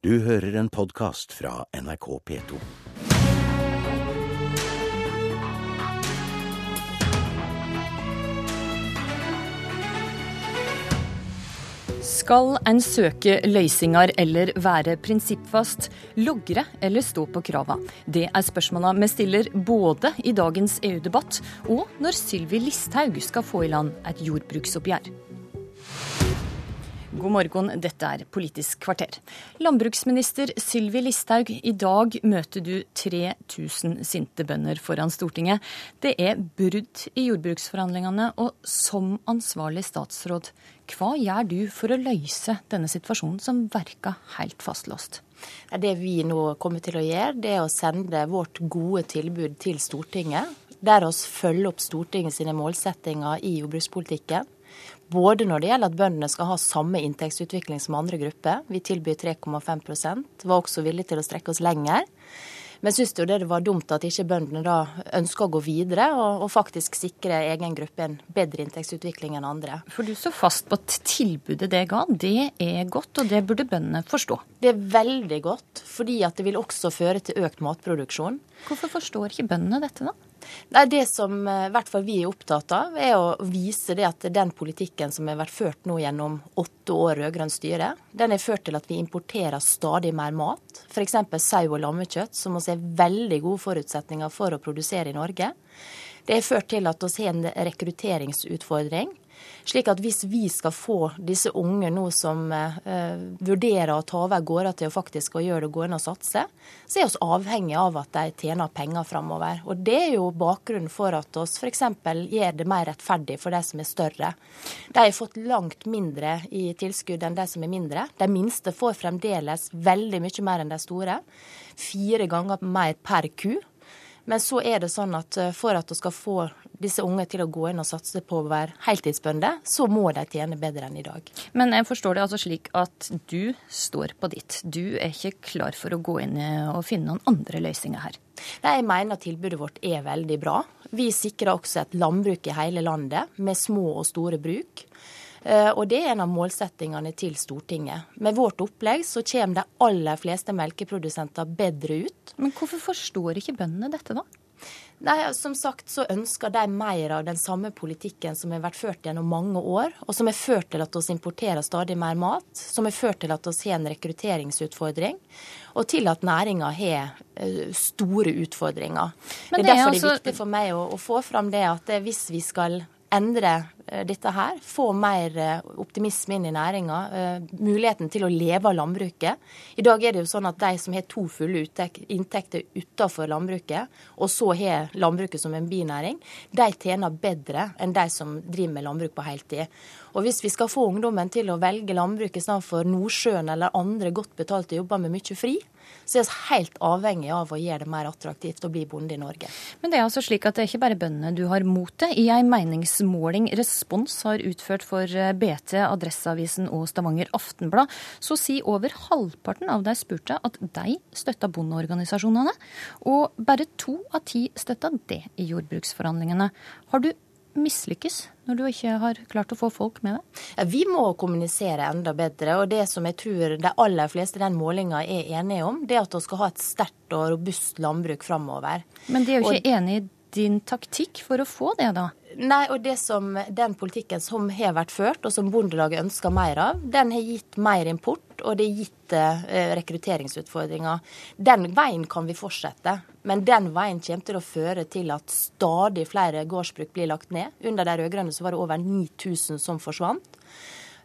Du hører en podkast fra NRK P2. Skal en søke løysingar eller være prinsippfast, logre eller stå på krava? Det er spørsmåla vi stiller både i dagens EU-debatt og når Sylvi Listhaug skal få i land et jordbruksoppgjør. God morgen, dette er Politisk kvarter. Landbruksminister Sylvi Listhaug, i dag møter du 3000 sinte bønder foran Stortinget. Det er brudd i jordbruksforhandlingene, og som ansvarlig statsråd, hva gjør du for å løse denne situasjonen som verker helt fastlåst? Det vi nå kommer til å gjøre, det er å sende vårt gode tilbud til Stortinget. Der oss følger opp Stortinget sine målsettinger i jordbrukspolitikken. Både når det gjelder at bøndene skal ha samme inntektsutvikling som andre grupper. Vi tilbyr 3,5% Var også villige til å strekke oss lenger. Men syns jo det var dumt at ikke bøndene da ønsker å gå videre og, og, faktisk sikre egen gruppe en bedre inntektsutvikling enn andre. For du så fast på at tilbudet det ga, det er godt, og det burde bøndene forstå? Det er veldig godt, fordi at det vil også føre til økt matproduksjon. Hvorfor forstår ikke bøndene dette, da? Nei, Det som eh, i hvert fall vi er opptatt av, er å vise det at den politikken som har vært ført nå gjennom åtte år rød-grønt styre, den har ført til at vi importerer stadig mer mat. F.eks. sau og lammekjøtt, som vi har veldig gode forutsetninger for å produsere i Norge. Det har ført til at vi har en rekrutteringsutfordring. Slik at hvis vi skal få disse unge nå som eh, vurderer å ta over gårder til å faktisk gjøre det gående og satse, så er vi avhengig av at de tjener penger framover. Og det er jo bakgrunnen for at vi f.eks. gjør det mer rettferdig for de som er større. De har fått langt mindre i tilskudd enn de som er mindre. De minste får fremdeles veldig mye mer enn de store. Fire ganger mer per ku. Men så er det sånn at eh, for at du skal få disse unge til å gå inn og satse på å være heltidsbønder, så må de tjene bedre enn i dag. Men jeg forstår det altså slik at du står på ditt. Du er ikke klar for å gå inn og finne noen andre løsninger her? Nei, Jeg mener tilbudet vårt er veldig bra. Vi sikrer også et landbruk i hele landet, med små og store bruk. Eh, og det er en av målsettingene til Stortinget. Med vårt opplegg så kommer de aller fleste melkeprodusenter bedre ut. Men hvorfor forstår ikke bøndene dette, da? Nei, Som sagt så ønsker de mer av den samme politikken som har vært ført gjennom mange år, og som har ført til at vi importerer stadig mer mat, som har ført til at vi har en rekrutteringsutfordring, og til at næringa har eh, store utfordringer. Men det er derfor altså... det er altså- viktig for meg å, å få fram det at hvis vi skal endre eh, dette her, få mer eh, optimisme inn i næringa, eh, muligheten til å leve av landbruket. I dag er det jo sånn at de som har to fulle inntekter utenfor landbruket, og så har landbruket som en binæring, de tjener bedre enn de som driver med landbruk på heltid. Og hvis vi skal få ungdommen til å velge landbruk i stedet for Nordsjøen eller andre godt betalte jobber med mye fri, så er vi helt avhengig av å gjøre det mer attraktivt å bli bonde i Norge. Men det er altså slik at det er ikke bare bøndene du har mot det. I en meningsmåling Respons har utført for eh, BT, Adresseavisen og Stavanger Aftenblad, så sier over halvparten av de spurte at de støtta bondeorganisasjonene, og bare to av ti støtta det i jordbruksforhandlingene. Har du mislykkes når du ikke har klart å få folk med deg? Ja, vi må kommunisere enda bedre. og Det som jeg tror de aller fleste i den målinga er enige om, det er at vi skal ha et sterkt og robust landbruk framover. Men de er jo ikke og... enig i din taktikk for å få det, da? Nei, og det som, Den politikken som har vært ført, og som Bondelaget ønsker mer av, den har gitt mer import, og det har gitt eh, rekrutteringsutfordringer. Den veien kan vi fortsette, men den veien kommer til å føre til at stadig flere gårdsbruk blir lagt ned. Under de rød-grønne var det over 9000 som forsvant.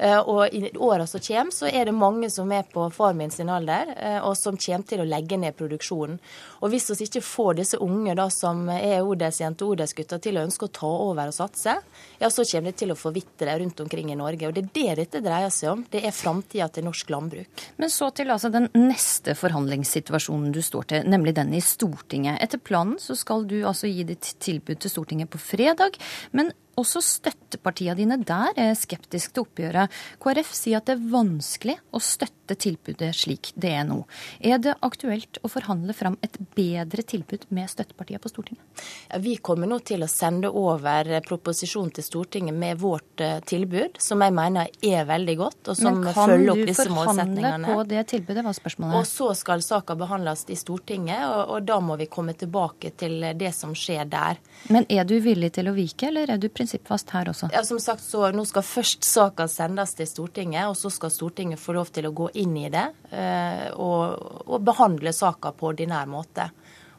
Eh, og i åra som kommer, så er det mange som er på far min sin alder, eh, og som kommer til å legge ned produksjonen. Og hvis vi ikke får disse unge da, som er odelsjenter og odelsgutter til å ønske å ta over og satse, ja, så kommer det til å forvitre rundt omkring i Norge. Og det er det dette dreier seg om. Det er framtida til norsk landbruk. Men så til altså den neste forhandlingssituasjonen du står til, nemlig den i Stortinget. Etter planen så skal du altså gi ditt tilbud til Stortinget på fredag. men Også støttepartiene dine der er skeptiske til oppgjøret. KrF sier at det er vanskelig å støtte tilbudet slik det er nå. Er det aktuelt å forhandle fram et bedre tilbud med støttepartiene på Stortinget? Ja, vi kommer nå til å sende over proposisjon til Stortinget med vårt uh, tilbud, som jeg mener er veldig godt, og som følger opp disse målsetningene. Men kan du forhandle på det tilbudet, var spørsmålet. Og så skal saka behandles i Stortinget, og, og da må vi komme tilbake til det som skjer der. Men er du villig til å vike, eller er du prinsipiell prinsippfast her også? Ja, som sagt, så Nå skal først saka sendes til Stortinget, og så skal Stortinget få lov til å gå inn i det eh, og, og behandle saka på ordinær måte.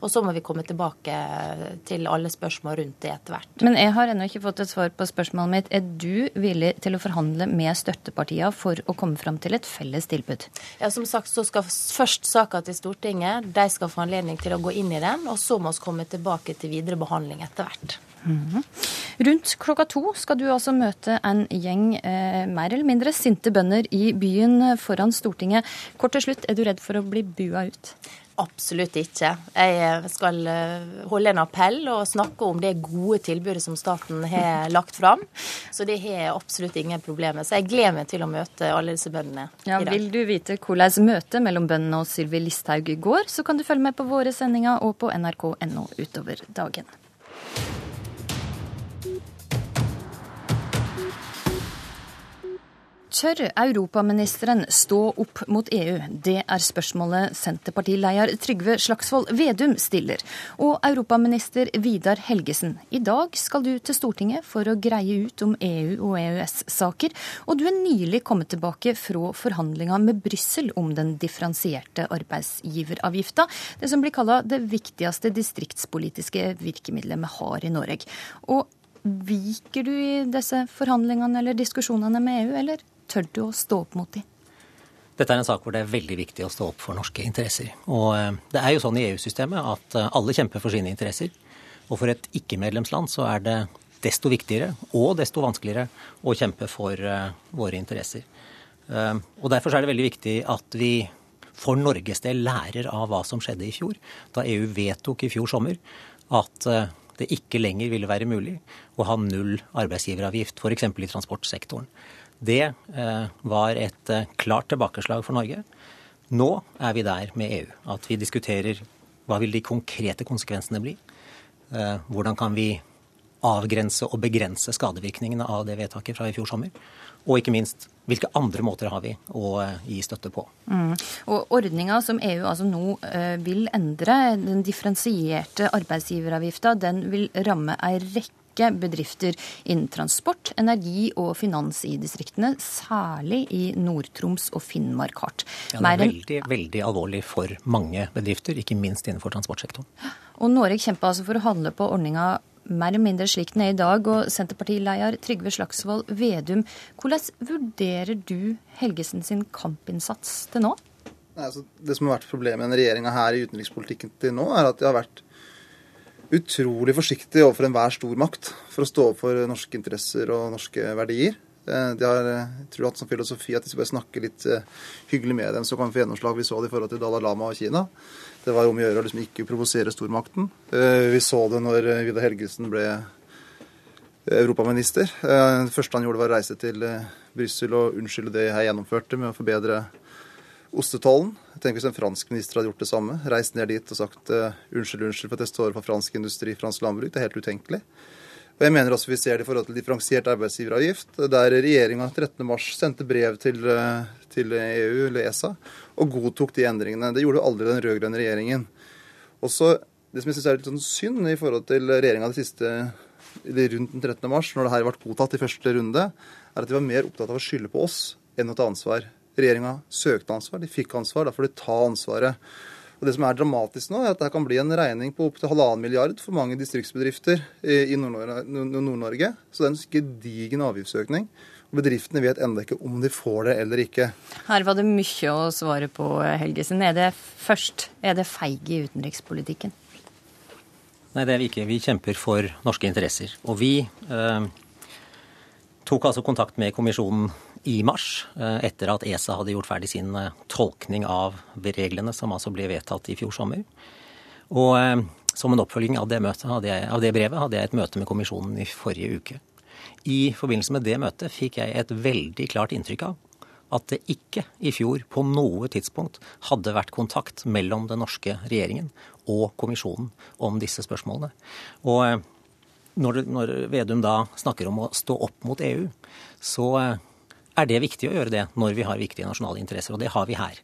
Og så må vi komme tilbake til alle spørsmål rundt det etter hvert. Men jeg har ennå ikke fått et svar på spørsmålet mitt. Er du villig til å forhandle med støttepartiene for å komme fram til et felles tilbud? Ja, Som sagt så skal først saka til Stortinget. De skal få anledning til å gå inn i den. Og så må vi komme tilbake til videre behandling etter hvert. Mm -hmm. Rundt klokka to skal du altså møte en gjeng eh, mer eller mindre sinte bønder i byen foran Stortinget. Kort til slutt, er du redd for å bli bua ut? Absolutt ikke. Jeg skal eh, holde en appell og snakke om det gode tilbudet som staten har lagt fram. Så det har jeg absolutt ingen problemer Så jeg gleder meg til å møte alle disse bøndene ja, i dag. Vil du vite hvordan møtet mellom bøndene og Sylvi Listhaug går, så kan du følge med på våre sendinger og på nrk.no utover dagen. Tør europaministeren stå opp mot EU? Det er spørsmålet Senterpartileder Trygve Slagsvold Vedum stiller. Og europaminister Vidar Helgesen, i dag skal du til Stortinget for å greie ut om EU og EØS-saker. Og du er nylig kommet tilbake fra forhandlinga med Brussel om den differensierte arbeidsgiveravgifta. Det som blir kalla det viktigste distriktspolitiske virkemidlet vi har i Norge. Og Viker du i disse forhandlingene eller diskusjonene med EU, eller Tør du å stå opp mot dem? Dette er en sak hvor det er veldig viktig å stå opp for norske interesser. Og eh, det er jo sånn i EU-systemet at eh, alle kjemper for sine interesser. Og for et ikke-medlemsland så er det desto viktigere og desto vanskeligere å kjempe for eh, våre interesser. Og derfor er det veldig viktig at vi for Norges del lærer av hva som skjedde i fjor, da EU vedtok i fjor sommer at det ikke lenger ville være mulig å ha null arbeidsgiveravgift, f.eks. i transportsektoren. Det eh, var et eh, klart tilbakeslag for Norge. Nå er vi der med EU at vi diskuterer hva vil de konkrete konsekvensene bli. Eh, hvordan kan vi avgrense og begrense skadevirkningene av det vedtaket fra i fjor sommer. Og ikke minst, hvilke andre måter har vi å gi støtte på. Mm. Og Ordninga som EU altså nå vil endre, den differensierte arbeidsgiveravgifta, den vil ramme ei rekke rekke bedrifter innen transport, energi og finans i distriktene, særlig i Nord-Troms og Finnmark hardt. Ja, det er veldig, veldig alvorlig for mange bedrifter, ikke minst innenfor transportsektoren. Og Noreg kjemper altså for å handle på ordninga mer eller mindre slik den er i dag. Og Senterpartileder Trygve Slagsvold Vedum, hvordan vurderer du Helgesen sin kampinnsats til nå? Nei, altså, det som har vært problemet med regjeringa her i utenrikspolitikken til nå, er at de har vært utrolig forsiktig overfor enhver stor makt for å stå opp for norske interesser og norske verdier. Eh, de har jeg eh, tror hatt som filosofi at hvis vi bare snakker litt eh, hyggelig med dem, så kan vi få gjennomslag. Vi så det i forhold til Dalai Lama og Kina. Det var om å gjøre å liksom ikke provosere stormakten. Vi så det når Vidar Helgesen ble europaminister. Det første han gjorde, var å reise til Brussel og unnskylde det jeg gjennomførte med å forbedre ostetollen. Tenk hvis en fransk minister hadde gjort det samme. Reist ned dit og sagt uh, unnskyld, unnskyld for at jeg står for fransk industri, fransk landbruk. Det er helt utenkelig. Og jeg mener også vi ser det i forhold til differensiert arbeidsgiveravgift, der regjeringa 13.3 sendte brev til, uh, til, EU, eller ESA, og godtok de endringene. Det gjorde jo aldri den rød-grønne regjeringen. Også det som jeg syns er litt sånn synd i forhold til regjeringa det siste rundt den 13. mars, når det her ble godtatt i første runde, er at de var mer opptatt av å skylde på oss enn å ta ansvar. Regjeringa søkte ansvar, de fikk ansvar. Da får de ta ansvaret. Og Det som er dramatisk nå, er at det kan bli en regning på opptil halvannen milliard for mange distriktsbedrifter i Nord-Norge. Så det er en gedigen avgiftsøkning. Og Bedriftene vet ennå ikke om de får det eller ikke. Her var det mye å svare på, Helgesen. Er det først er det feige i utenrikspolitikken? Nei, det er vi ikke. Vi kjemper for norske interesser. Og vi eh, tok altså kontakt med kommisjonen i mars, eh, etter at ESA hadde gjort ferdig sin eh, tolkning av reglene som altså ble vedtatt i fjor sommer. Og eh, som en oppfølging av det, møtet, av det brevet hadde jeg et møte med kommisjonen i forrige uke. I forbindelse med det møtet fikk jeg et veldig klart inntrykk av at det ikke i fjor på noe tidspunkt hadde vært kontakt mellom den norske regjeringen og kommisjonen om disse spørsmålene. Og når, når Vedum da snakker om å stå opp mot EU, så er det viktig å gjøre det når vi har viktige nasjonale interesser, og det har vi her.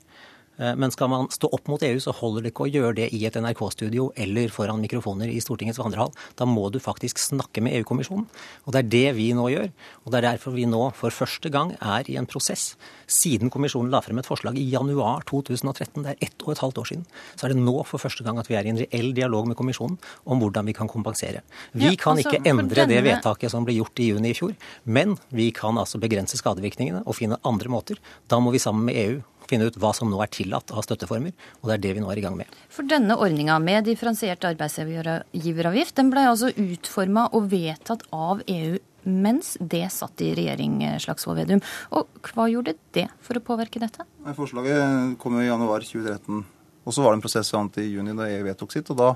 Eh, men skal man stå opp mot EU, så holder det ikke å gjøre det i et NRK-studio eller foran mikrofoner i Stortingets vandrehall. Da må du faktisk snakke med EU-kommisjonen. Og det er det vi nå gjør. Og det er derfor vi nå for første gang er i en prosess. Siden kommisjonen la frem et forslag i januar 2013, det er ett og et halvt år siden, så er det nå for første gang at vi er i en reell dialog med kommisjonen om hvordan vi kan kompensere. Vi ja, kan altså, ikke endre denne... det vedtaket som ble gjort i juni i fjor, men vi kan altså begrense skadevirkningene og finne andre måter. Da må vi sammen med EU finne ut hva som nå er tillatt av støtteformer, og det er det vi nå er i gang med. For denne ordninga med differensiert arbeidsgiveravgift, den ble altså utforma og vedtatt av EU mens det satt i regjering, Slagsvold Vedum. Og hva gjorde det for å påvirke dette? Forslaget kom jo i januar 2013. Og så var det en prosess fram til juni da EU vedtok sitt. og da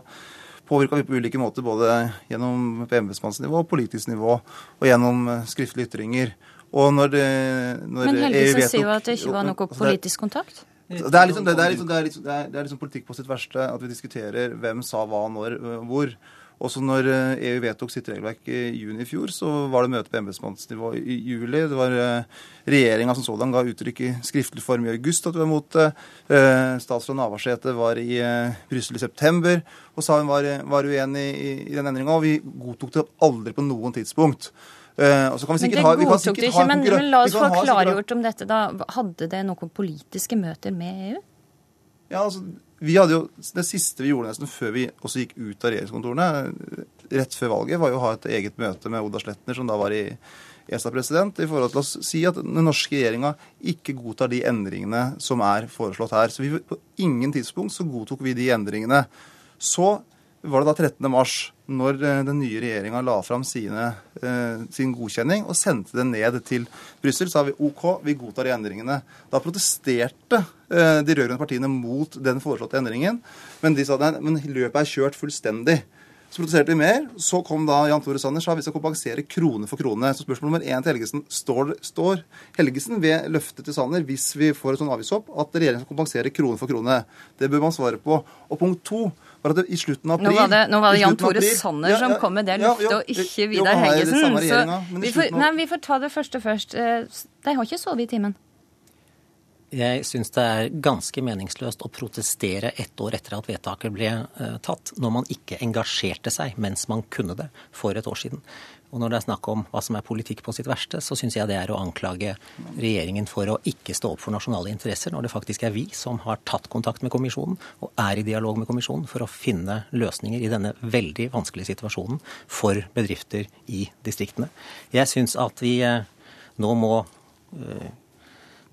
påvirka vi på ulike måter, både gjennom på embetsmannsnivå, politisk nivå og gjennom skriftlige ytringer. Og når, det, når Men Helgesen sier jo at det ikke var noe politisk kontakt? Det er, liksom, det, er liksom, det, er liksom, det, er, liksom, politikk på sitt verste at vi diskuterer hvem sa hva når, hvor. Også når EU vedtok sitt regelverk i juni i fjor, så var det møte på embetsmannsnivå i juli. Det var regjeringa som sådan ga uttrykk i skriftlig form i august at hun var imot det. Statsråd Navarsete var i Brussel i september og sa hun var, var uenig i, i den endringa. Og vi godtok det aldri på noen tidspunkt. Uh, så kan vi sikkert ha, vi kan du ikke, men, men, la oss få klargjort om dette. da. Hadde det noen politiske møter med EU? Ja, altså, vi hadde jo, Det siste vi gjorde nesten før vi også gikk ut av regjeringskontorene, rett før valget, var jo å ha et eget møte med Oda Sletner, som da var i ESA-president, i forhold til å si at den norske regjeringa ikke godtar de endringene som er foreslått her. Så vi, på ingen tidspunkt så godtok vi de endringene. Så var det da 13. mars, når eh, den nye regjeringa la fram sine, eh, sin godkjenning og sendte den ned til Brussel, sa vi OK, vi godtar de endringene. Da protesterte eh, de rød-grønne partiene mot den foreslåtte endringen, men de sa at løpet er kjørt fullstendig. Så protesterte vi mer. Så kom da Jan Tore Sanner sa vi skal kompensere krone for krone. Så spørsmål nummer én til Helgesen står, står Helgesen ved løftet til Sanner hvis vi får et sånn avgiftshopp, at regjeringen skal kompensere krone for krone. Det bør man svare på. Og punkt to var at i slutten av april Nå var det, nå var det Jan Tore Sanner ja, ja, som kom med det løftet, og ikke Vidar Helgesen. Så vi får, nei, vi får ta det første først. Eh, de har ikke sovet i timen. Jeg syns det er ganske meningsløst å protestere ett år etter at vedtaket ble uh, tatt, når man ikke engasjerte seg mens man kunne det for et år siden. Og når det er snakk om hva som er politikk på sitt verste, så syns jeg det er å anklage regjeringen for å ikke stå opp for nasjonale interesser, når det faktisk er vi som har tatt kontakt med kommisjonen og er i dialog med kommisjonen for å finne løsninger i denne veldig vanskelige situasjonen for bedrifter i distriktene. Jeg syns at vi uh, nå må uh,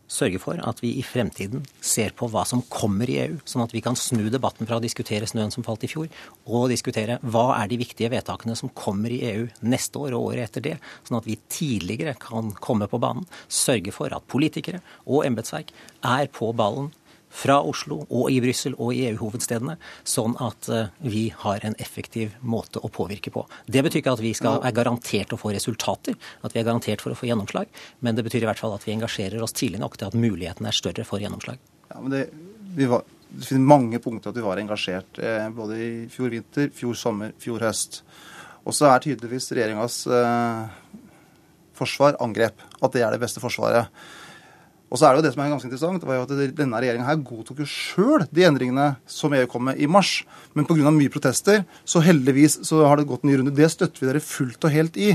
sørge for at vi i fremtiden ser på hva som kommer i EU, sånn at vi kan snu debatten fra å diskutere snøen som falt i fjor, og diskutere hva er de viktige vedtakene som kommer i EU neste år og året etter det, sånn at vi tidligere kan komme på banen, sørge for at politikere og embetsverk er på ballen fra Oslo og i Brussel og i EU-hovedstedene, sånn at eh, vi har en effektiv måte å påvirke på. Det betyr ikke at vi skal, er garantert å få resultater, at vi er garantert for å få gjennomslag, men det betyr i hvert fall at vi engasjerer oss tidlig nok til at mulighetene er større for gjennomslag. Ja, men det, var, det finnes mange punkter at vi var engasjert, eh, både i fjor vinter, fjor sommer, fjor høst. Og så er tydeligvis regjeringas eh, forsvar angrep. At det er det beste forsvaret. Og så er det jo det som er ganske interessant, var jo at denne regjeringa her godtok jo sjøl de endringene som EU kom med i mars. Men pga. mye protester, så heldigvis så har det gått en ny runde. Det støtter vi dere fullt og helt i.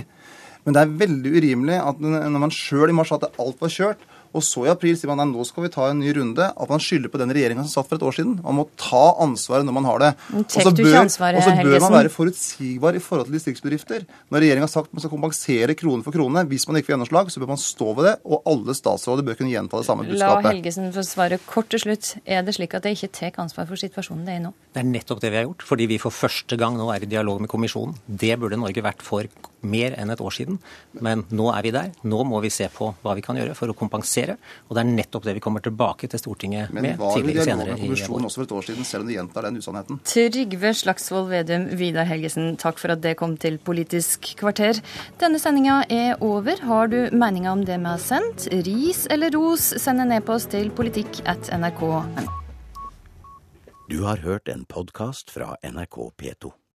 Men det er veldig urimelig at når man sjøl i mars sa at alt var kjørt, og så i april sier man at nå skal vi ta en ny runde. At man skylder på den regjeringa som satt for et år siden. Man må ta ansvaret når man har det. Og så bør, bør, man være forutsigbar i forhold til distriktsbedrifter. Når regjeringa har sagt man skal kompensere krone for krone, hvis man ikke får gjennomslag, så bør man stå ved det. Og alle statsråder bør kunne gjenta det samme budskapet. La Helgesen få svare kort til slutt. Er det slik at det ikke tar ansvar for situasjonen det er i nå? Det er nettopp det vi har gjort. Fordi vi for første gang nå er i dialog med kommisjonen. Det burde Norge vært for mer enn et år siden. Men nå er vi der. Nå må vi se på hva vi kan gjøre for å kompensere. Og det er nettopp det vi kommer tilbake til Stortinget Men med var det tidligere dialog senere med i kommisjonen år. også for et år siden, selv om du gjentar den usannheten? Trygve Slagsvold Vedum, Vidar Helgesen, takk for at det kom til Politisk kvarter. Denne sendinga er over. Har du meninger om det vi har sendt? Ris eller ros? Send en e-post til politikk at nrk.no. Du har hørt en podkast fra NRK P2.